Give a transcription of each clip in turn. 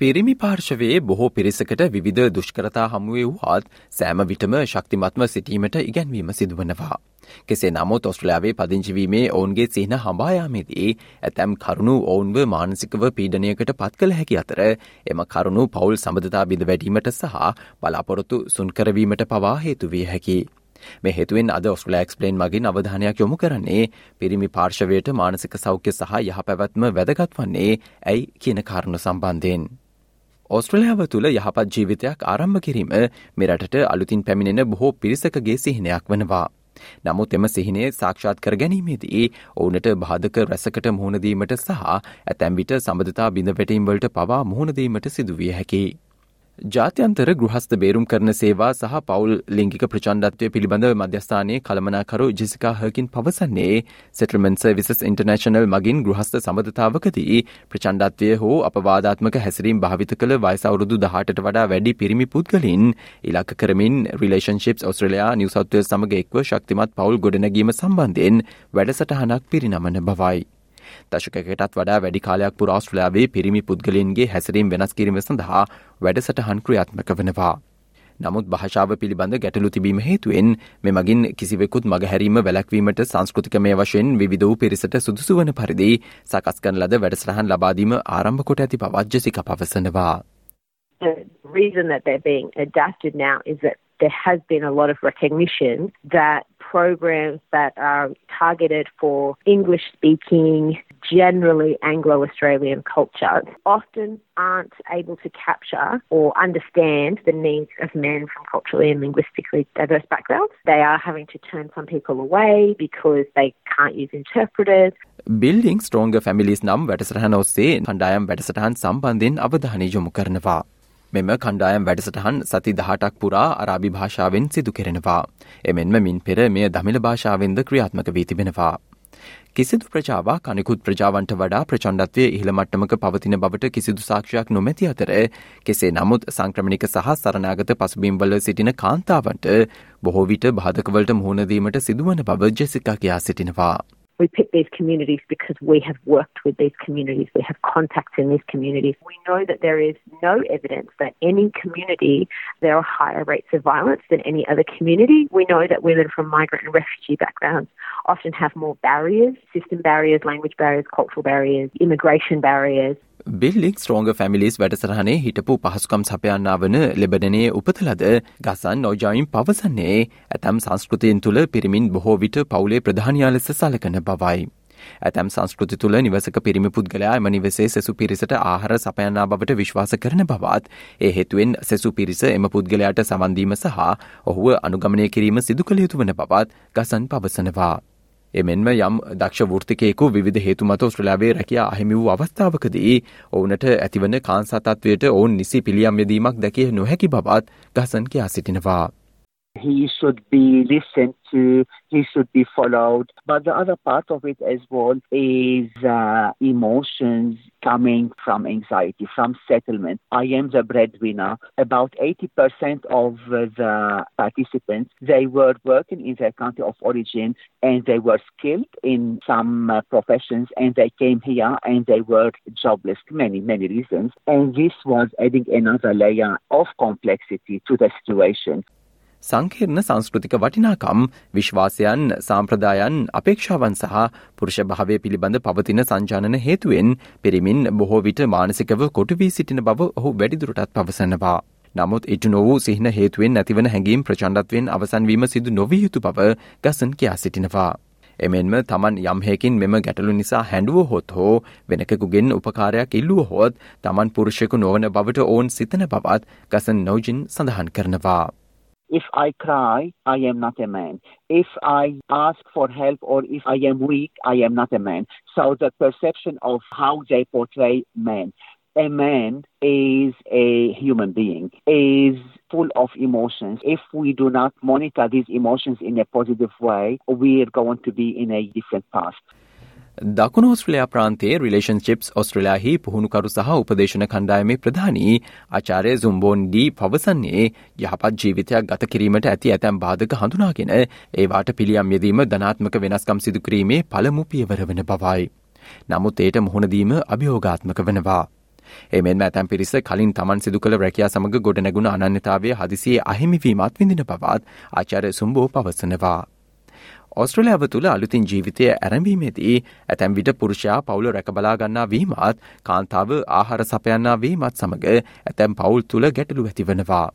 පිරිමි පාර්ශවයේ බොහෝ පිරිසකට විවිධ දුෂ්කරතා හමුවේ වූහත් සෑම විටම ශක්තිමත්ව සිටීමට ඉගැන්වීම සිදුවනවා. කෙසේ නමුත් ඔස්ට්‍රලයාාවේ පදිංචිවීමේ ඔවුන්ගේ සිහන හඹායාමේදී ඇතැම් කරුණු ඔවුන්ව මානසිකව පීඩනයකට පත් කළ හැකි අතර එම කරුණු පවුල් සබඳතා බිඳ වැඩීමට සහ බලාපොරොත්තු සුන්කරවීමට පවා හේතුවිය හැකි. මේ හේතුවෙන් අද ඔස්ට්‍රලෑක්ස්පලේන් මගින් අවධානයක් යොමු කරන්නේ පිරිමි පාර්ශවයට මානසික සෞඛ්‍ය සහ යහ පැවැත්ම වැදගත් වන්නේ ඇයි කියන කාරණු සම්බන්ධයෙන්. ඔස්ට්‍රලයාාව තුළ යහපත් ජීවිතයක් ආරම්භ කිරීම මෙරටට අලුතින් පැමිණෙන බොහෝ පිරිසකගේ සිහිනයක් වනවා. නමුත් එම සිහිනේ සාක්ෂාත් කර ගැනීමේදී ඕනට බාධක රැසකට මුහුණදීමට සහ ඇතැම්විට සබඳතා බිඳ වැටීම්වලට පවා මුහුණදීමට සිදුවිය හැකි. ජාත්‍යන්තර ගෘහස්ත බේරුම් කරන සේවා සහ පවුල් ලිංගික ප්‍රචන්ඩත්වය පිළිබඳ මධ්‍යස්ථානයේ කළමනාකරු ජිසිකා හකින් පවසන්නේ සෙටල්මන් සර්විසස් ඉන්ටර්නශනල් මගින් ගෘහස්ත සබඳතාවකදී ප්‍රචන්ඩත්වය හෝ අපවාධාත්මක හැසිරීම් භාවිත කළ වයිසවුරුදු දහටට වඩා වැඩි පිරිමි පුද්ගලින් ඉලක්ක කරමින් රිලේෂන්ශිප් ඔස්ට්‍රලයා නිවසත්වය සමග එක්ව ශක්තිමත් පවුල් ගොඩනැගීම සම්බන්ධයෙන් වැඩසටහනක් පිරිනමන බවයි. දශකකටත් වඩා වැඩි කාලයක් පුර ආස්ට්‍රලයාාවේ පිරිමි පුද්ගලින්ගේ හැසිරීම් වෙනස් කිරීම සඳහා වැඩසටහන් ක්‍රියාත්මක වනවා. නමුත් භාෂාව පිළිබඳ ගැටලු තිබීම හේතුවෙන් මෙමගින් කිසිවෙකුත් මගහැරීම වැලැක්වීමට සංස්කෘතිකමය වශයෙන් විධ වූ පිරිසට සුදුසු වන පරිදි සකස් කන ලද වැඩසටහන් ලබාදීම ආරම්භ කොට ඇති පවජ්ජසික පවසනවා. The reason that they're being adapted now is that there has been a lot of recognition that programs that are targeted for English speaking, generally Anglo Australian culture often aren't able to capture or understand the needs of men from culturally and linguistically diverse backgrounds. They are having to turn some people away because they can't use interpreters. Building Stronger Families නම් වැඩසටහන ඔස්සේ කණ්ඩායම් වැඩසටහන් සම්බන්ධයෙන් අවධානය යොමු කරනවා. මෙම කණ්ඩායම් වැඩසටහන් සති දහටක් පුරා අරාබි භාෂාවෙන් සිදු කෙරෙනවා. එමෙන්ම මින් පෙර මෙය දමිළ භාෂාවෙන්ද ක්‍රියාත්මක වී තිබෙනවා. කිසිදු ප්‍රජාවක් අනිකුත් ප්‍රජාවන්ට වඩා ප්‍රචණ්ඩත්වය ඉහළමට්ටමක පවතින බවට කිසිදු සාක්ෂයක් නොමැති අතර කෙසේ නමුත් සංක්‍රමණික සහ සරණාගත පසුබිම්වල සිටින කාන්තාවන්ට බොහෝ විට බාධකවලට මුහුණදීමට සිදුවන බව ජෙසිකා කියා සිටිනවා. We pick these communities because we have worked with these communities. We have contacts in these communities. We know that there is no evidence that any community there are higher rates of violence than any other community. We know that women from migrant and refugee backgrounds often have more barriers, system barriers, language barriers, cultural barriers, immigration barriers. බිල්ලික් strong families වැඩසරහනේ හිටපු පහසුකම් සපයන්නා වන ලෙබනයේ උපතලද ගසන් නෝජයිම් පවසන්නේ ඇතැම් සංස්කෘතියෙන් තුළ පිරිමින් බොහෝ විට පවුලේ ප්‍රධානයා ලෙස සලකන බවයි. ඇතැම් සංස්කෘති තුළ නිවසක පිරිමි පුද්ගලයා එම නිවසේ සෙසු පිරිසට ආහර සපයන්නා බවට විශ්වාස කරන බවත් ඒ හේතුවෙන් සෙසු පිරිස එම පුද්ගලයාට සවන්දීම සහ ඔහුව අනුගමනය කිරීම සිදු කළ යුතු වන බවත් ගසන් පවසනවා. එමෙන්ම යම් දක්ෂ වෘතිකයෙකු විධ හේතු මත ස්ට්‍රලාවේ රැකයා අහිමි වූ අවස්ථාවකදී ඔවුනට ඇතිවන කාන්සතත්වයට ඔවුන් නිසි පිළියම් යෙදීමක් දැකිය නොහැකි බවත් ගසන් කියා සිටිනවා. He should be listened to, he should be followed. But the other part of it as well is uh, emotions coming from anxiety, from settlement. I am the breadwinner. About 80% of the participants, they were working in their country of origin and they were skilled in some uh, professions and they came here and they were jobless, many, many reasons. And this was adding another layer of complexity to the situation. සංකීර්ණ සංස්කෘතික වටිනාකම් විශ්වාසයන් සාම්ප්‍රදායන් අපේක්ෂාවන් සහ පුරුෂ භාවය පිළිබඳ පවතින සංජානන හේතුවෙන් පිරිමින් බොහෝ විට මානසිකව කොටුවී සිටින බව ඔහු වැඩිදුරටත් පවසනවා. නමුත් ඉටු නොවූ සිහින හේතුවෙන් නැතිවන හැඟීම් ප්‍රචණ්ඩත්වෙන් අවසන්වීම සිදු නොවිය යුතු බව ගසන් කියා සිටිනවා. එමෙන්ම තමන් යම්හයකින් මෙම ගැටලු නිසා හැඩුව හොත් හෝ වෙනකකුගෙන් උපකාරයක් ඉල්ලුව හොත් තමන් පුරුෂයකු නොවන බවට ඕන් සිතන බවත් ගසන් නෝජින් සඳහන් කරනවා. If I cry, I am not a man. If I ask for help or if I am weak, I am not a man. So the perception of how they portray men. A man is a human being, is full of emotions. If we do not monitor these emotions in a positive way, we are going to be in a different path. දකුණු Australia ප්‍රාන්තේ relationships ඔස්ට්‍රලයාහි පුහුණුකරු සහ උපදේශන කණ්ඩායමේ ප්‍රධානී ආචාරය සුම්බෝන්ඩී පවසන්නේ යහපත් ජීවිතයක් ගත කිරීමට ඇති ඇතැම් බාධක හඳුනාගෙන ඒවාට පිළියම් යෙදීම ධනාත්මක වෙනස්කම් සිදුකිරීමේ පළමු පියවර වන බවයි. නමුත් ඒට මුහුණදීම අභියෝගාත්මක වනවා. එමෙන්ම ඇතැම් පිරිස කලින් තමන් සිදු කළ රැකයා සමඟ ගොඩනැගුණ අනන්‍යතාවය හදිසියේ අහිමිවීමත් විඳින බවත් ආචාරය සුම්බෝ පවසනවා. ඔස්ට්‍රලයාාව තුළ අලුතින් ජීවිතය ඇරඹීමේදී ඇතැම් විට පුරුෂයා පවුල රැකබලාගන්නා වීමත් කාන්තාව ආහාර සපයන්නා වීමත් සමඟ ඇතැම් පවුල් තුළ ගැටලු ඇතිවනවා.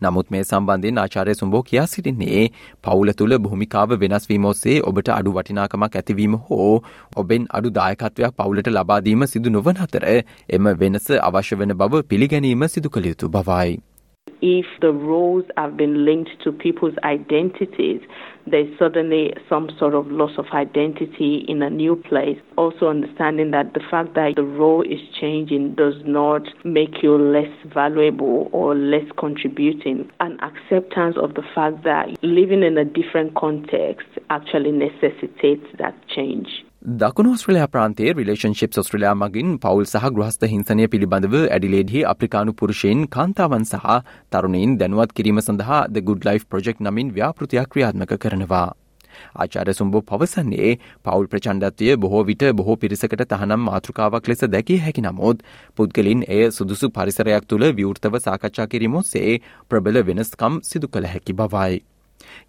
නමුත් මේ සම්බන්ධයෙන් ආචාරය සුම්බෝ කියා සිටින්නේ පවුල තුළ භූමිකාව වෙනස්වීම ඔස්සේ ඔබට අඩු වටිනාකමක් ඇතිවීම හෝ ඔබෙන් අඩු දායකත්වයක් පවුලට ලබාදීම සිදු නොවන අතර එම වෙනස අවශ්‍ය වන බව පිළිගැනීම සිදු කළ යුතු බවයි. If the roles have been linked to people's identities, there's suddenly some sort of loss of identity in a new place. Also, understanding that the fact that the role is changing does not make you less valuable or less contributing. An acceptance of the fact that living in a different context actually necessitates that change. දකුණු ස්ට්‍රලයා ප්‍රාන්තේ relationship ස්ට්‍රලයා මගින් පවුල් සහ ගෘහස්ත හිංසනය පිළිබඳව ඇඩිලේඩහි අප්‍රිකානු පුරුෂයෙන් කාන්තාවන් සහ තරුණයින් දැනුවත් කිරීම සඳහා ද ගුඩ් ලයිෆ් ප්‍රජෙක්් නමින් ව්‍යාපෘතියක් ක්‍රියාත්මක කරනවා. ආචාර සුම්බෝ පවසන්නේ පවුල් ප්‍රචණ්ඩත්වය බොහෝ විට බොහෝ පිරිසකට තහනම් මාතෘකාවක් ලෙස දැකිය හැකි නමුත් පුද්ගලින් එය සුදුසු පරිසරයක් තුළ විවෘතව සාකච්ඡා කිරීමොස්සේ ප්‍රබල වෙනස්කම් සිදු කළ හැකි බවයි.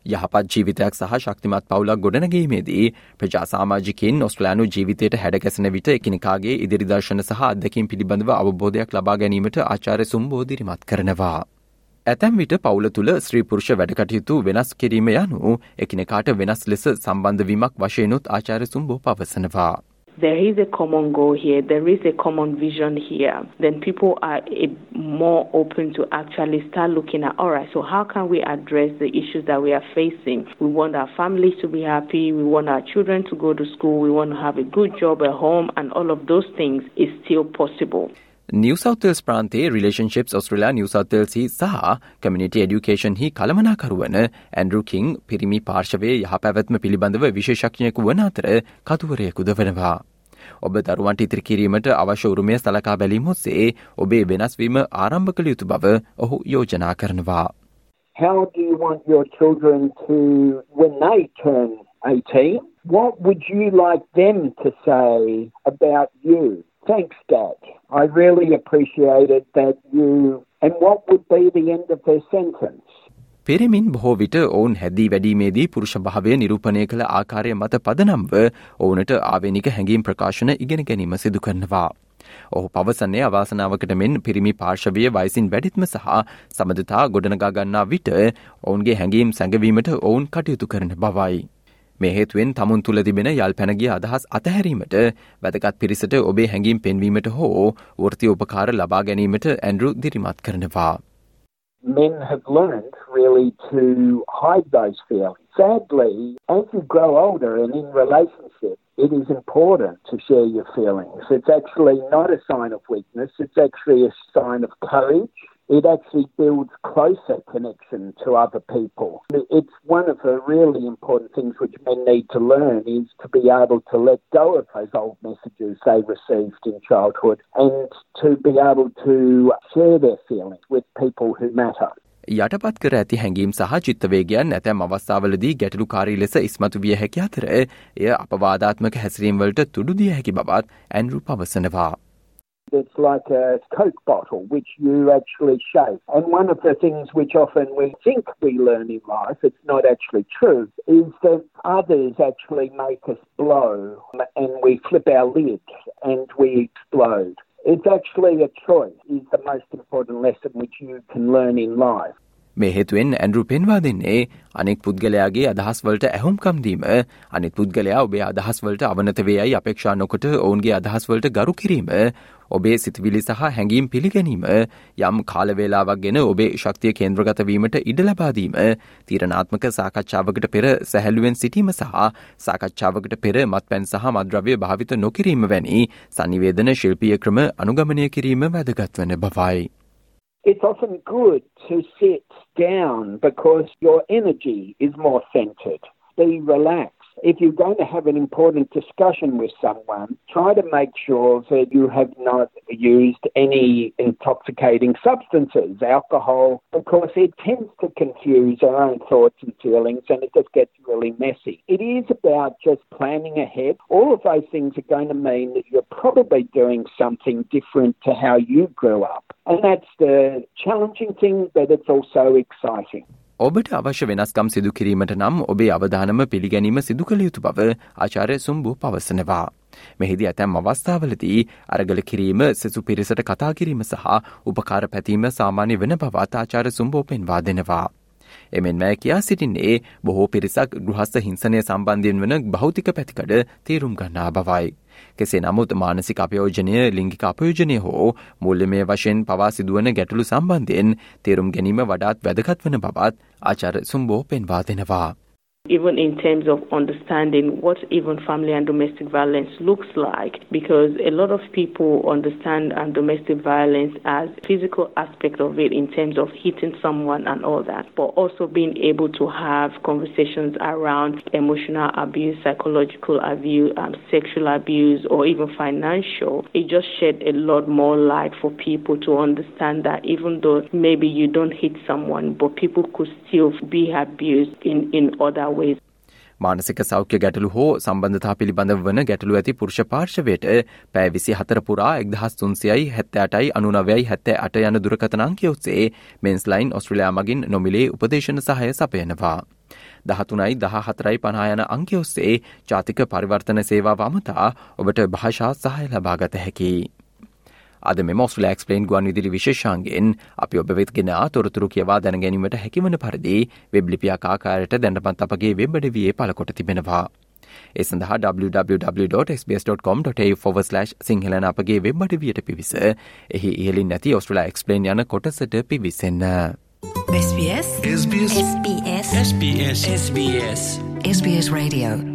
යහපත් ජීවිතයක් සහ ශක්තිමත් පවුලක් ගොඩනගීමේදී ප්‍රජා සාමාජිකින් ඔස්ට්‍රලයානු ජීවිතයට හැඩගැසෙන විට එකනිකාගේ ඉදිරිදර්ශන සහ අදකින් පිළිබඳව අවබෝධයක් ලබා ගැනීමට ආචාර සුම්බෝධිරිමත් කරනවා. ඇතැම් විට පවුල තුළ ස්ත්‍රීපුරුෂ වැඩකටයුතු වෙනස් කිරීම යනු එකිනෙකාට වෙනස් ලෙස සම්බන්ධවීමක් වශයනුත් ආචාර සුම්බෝ පවසනවා. There is a common goal here, there is a common vision here, then people are a, more open to actually start looking at, all right, so how can we address the issues that we are facing? We want our families to be happy, we want our children to go to school, we want to have a good job at home, and all of those things is still possible. New South Wales ප්‍රාන්තේ relationship Australia නිවසෞතල්සි සහ community ඩියුකේෂන් හි කළමනාකරුවන Andrew කිං පිරිමි පාර්ශවය යහ පැවැත්ම පිළිබඳව විශේෂඥයකු වන අතර කතුවරයකුද වනවා. ඔබ දරුවන්ට ඉතිරි කිරීමට අවශ්‍ය උරුමය සලකා බැලීම ඔස්සේ ඔබේ වෙනස්වීම ආරම්භ කළ යුතු බව ඔහු යෝජනා කරනවා. How do you want your children to, when they turn 18, what would you like them to say about you? Thanks, Dad. I really appreciated that you. And what would be the end of their sentence? පෙරමින් බොහෝ විට ඔවුන් හැදී වැඩීමේදී පුරුෂ භාවය නිරූපණය කළ ආකාරය මත පදනම්ව ඕනට ආවෙනික හැඟීම් ප්‍රකාශන ඉගෙන ගැනීම සිදු කරනවා. ඔහු පවසන්නේ අවාසනාවකට මෙන් පිරිමි පාර්ශවය වයිසින් වැඩිත්ම සහ සමඳතා ගොඩනගා ගන්නා විට ඔවුන්ගේ හැඟීම් සැඟවීමට ඔවුන් කටයුතු කරන බවයි. මේ හේතුවෙන් තමුන් තුළ තිබෙන යල් පැනගිය අදහස් අතහැරීමට වැදගත් පිරිසට ඔබේ හැඟීම් පෙන්වීමට හෝ වෘති උපකාර ලබා ගැනීමට ඇන්ඩරු දිරිමත් කරනවා. Men have learned really to hide those feelings. Sadly, as you grow older and in relationship, it is important to share your feelings. It's actually not a sign of weakness, it's actually a sign of courage it actually builds closer connection to other people. It's one of the really important things which men need to learn is to be able to let go of those old messages they received in childhood and to be able to share their feelings with people who matter. යටපත් කර ඇති හැඟීම් සහ චිත්තවේගයන් ඇතැම් අවස්ථාවලදී ගැටලුකාරී ලෙස ඉස්මතු විය හැකි අතර එය අපවාදාත්මක හැසිරීම්වලට තුඩුදිය හැකි බවත් ඇන්රු පවසනවා. It's like a Coke bottle which you actually shake. And one of the things which often we think we learn in life, it's not actually true, is that others actually make us blow and we flip our lid and we explode. It's actually a choice is the most important lesson which you can learn in life. මේ හේතුවෙන් Andrew පෙන්වා දෙන්නේ අනෙක් පුද්ගලයාගේ අදහස්වලට ඇහුම්කම් දීම. අනිත් පුද්ගලයා ඔබේ අදහස්වලට අවනතවේයයි අපේක්ෂා නොකොට ඔවුන්ගේ අදහස්වලට ගරු කිරීම. ඔබේ සිතවිලි සහ හැඟීම් පිළිගැනීම. යම් කාලවේලාවක් ගෙන ඔබේ ශක්තිය කේන්ද්‍රගතවීමට ඉඩ ලබාදීම තීරණාත්මක සාකච්ඡාවකට පෙර සැහැල්ලුවෙන් සිටීම සහ සාකච්ඡාවකට පෙර මත් පැන් සහ මද්‍රව්‍ය භාවිත නොකිරීම වැනි සනිවේදන ශිල්පිය ක්‍රම අනුගමනය කිරීම වැදගත්වන බවයි. It's often good to sit down because your energy is more centered. Be relaxed. If you're going to have an important discussion with someone, try to make sure that you have not used any intoxicating substances, alcohol, because it tends to confuse our own thoughts and feelings and it just gets really messy. It is about just planning ahead. All of those things are going to mean that you're probably doing something different to how you grew up. And that's the challenging thing, but it's also exciting. ඔබට අවශ්‍ය වෙනස්කම් සිදු කිරීමට නම් ඔබේ අවධානම පිළිගැනීම සිදු කළ යුතු බව ආචාරය සුම්බූ පවසනවා. මෙහිදී ඇතැම් අවස්ථාවලදී අරගල කිරීම සෙසු පිරිසට කතා කිරීම සහ උපකාර පැතීම සාමාන්‍ය වෙන බවත් ආචාර සුම්බෝ පෙන්වා දෙනවා. එමෙන්ම කියා සිටින්නේ බොහෝ පිරිසක් ගෘහස්ස හිංසනය සම්බන්ධයෙන් වන භෞතික පැතිකඩ තේරුම් ගන්නා බවයි. කෙසේ නමුත් මානසික අපයෝජනය ලිංගික අපයෝජනය හෝ මුල්ලමය වශයෙන් පවා සිදුවන ගැටලු සම්බන්ධයෙන් තේරුම් ගැනීම වඩාත් වැදගත් වන බවත් ආචාර සුම්බෝ පෙන්වා දෙනවා. Even in terms of understanding what even family and domestic violence looks like because a lot of people understand domestic violence as physical aspect of it in terms of hitting someone and all that but also being able to have conversations around emotional abuse psychological abuse um, sexual abuse or even financial. It just shed a lot more light for people to understand that even though maybe you don't hit someone but people could still be abused in, in other ways. මානසික සෞඛ්‍ය ගැටලු හෝ සම්බන්ධතා පිළිබඳව වන ගැටලු ඇති පුරුෂ පාර්ශවයට පෑවිසි හතර පුරා එක්දහස් තුන්සියයි හැත්තෑටයි අනුනවයයි හැත්තෑ අට යන දුරකතනංකය ඔස්සේ මෙන්ස්ලයින් ඔස්ට්‍රලයා මගින් නොමිලේ උපදේශන සහය සපයනවා. දහතුනයි දහ හතරයි පනායන අංකය ඔස්සේ ජාතික පරිවර්තන සේවා වමතා ඔබට භාෂා සහය ලබාගත හැකි. අද මෙ මොස්ල ක්ස්පලේන් ගුවන් විදිරි විශේෂන්ගෙන් අපි ඔබ වෙත්ගෙන තොරතුරු කියවා දැනගැනීමට හැකිවන පරිදි වෙබ්ලිපියාකාකාරයට දැනපත් අපගේ වෙබ්බඩ විය පලකොට තිබෙනවා. ඒ සඳහා www.sbs.com.ta/ සිංහලන අපගේ වෙබ්බට වියට පිවිස එහි ඉහලින් නැති ඔස්ට්‍රලා එක්ස්පලේන් යන කොටසට පිවිසන්න. SBS SBS SBS SBS SBS SBS Radio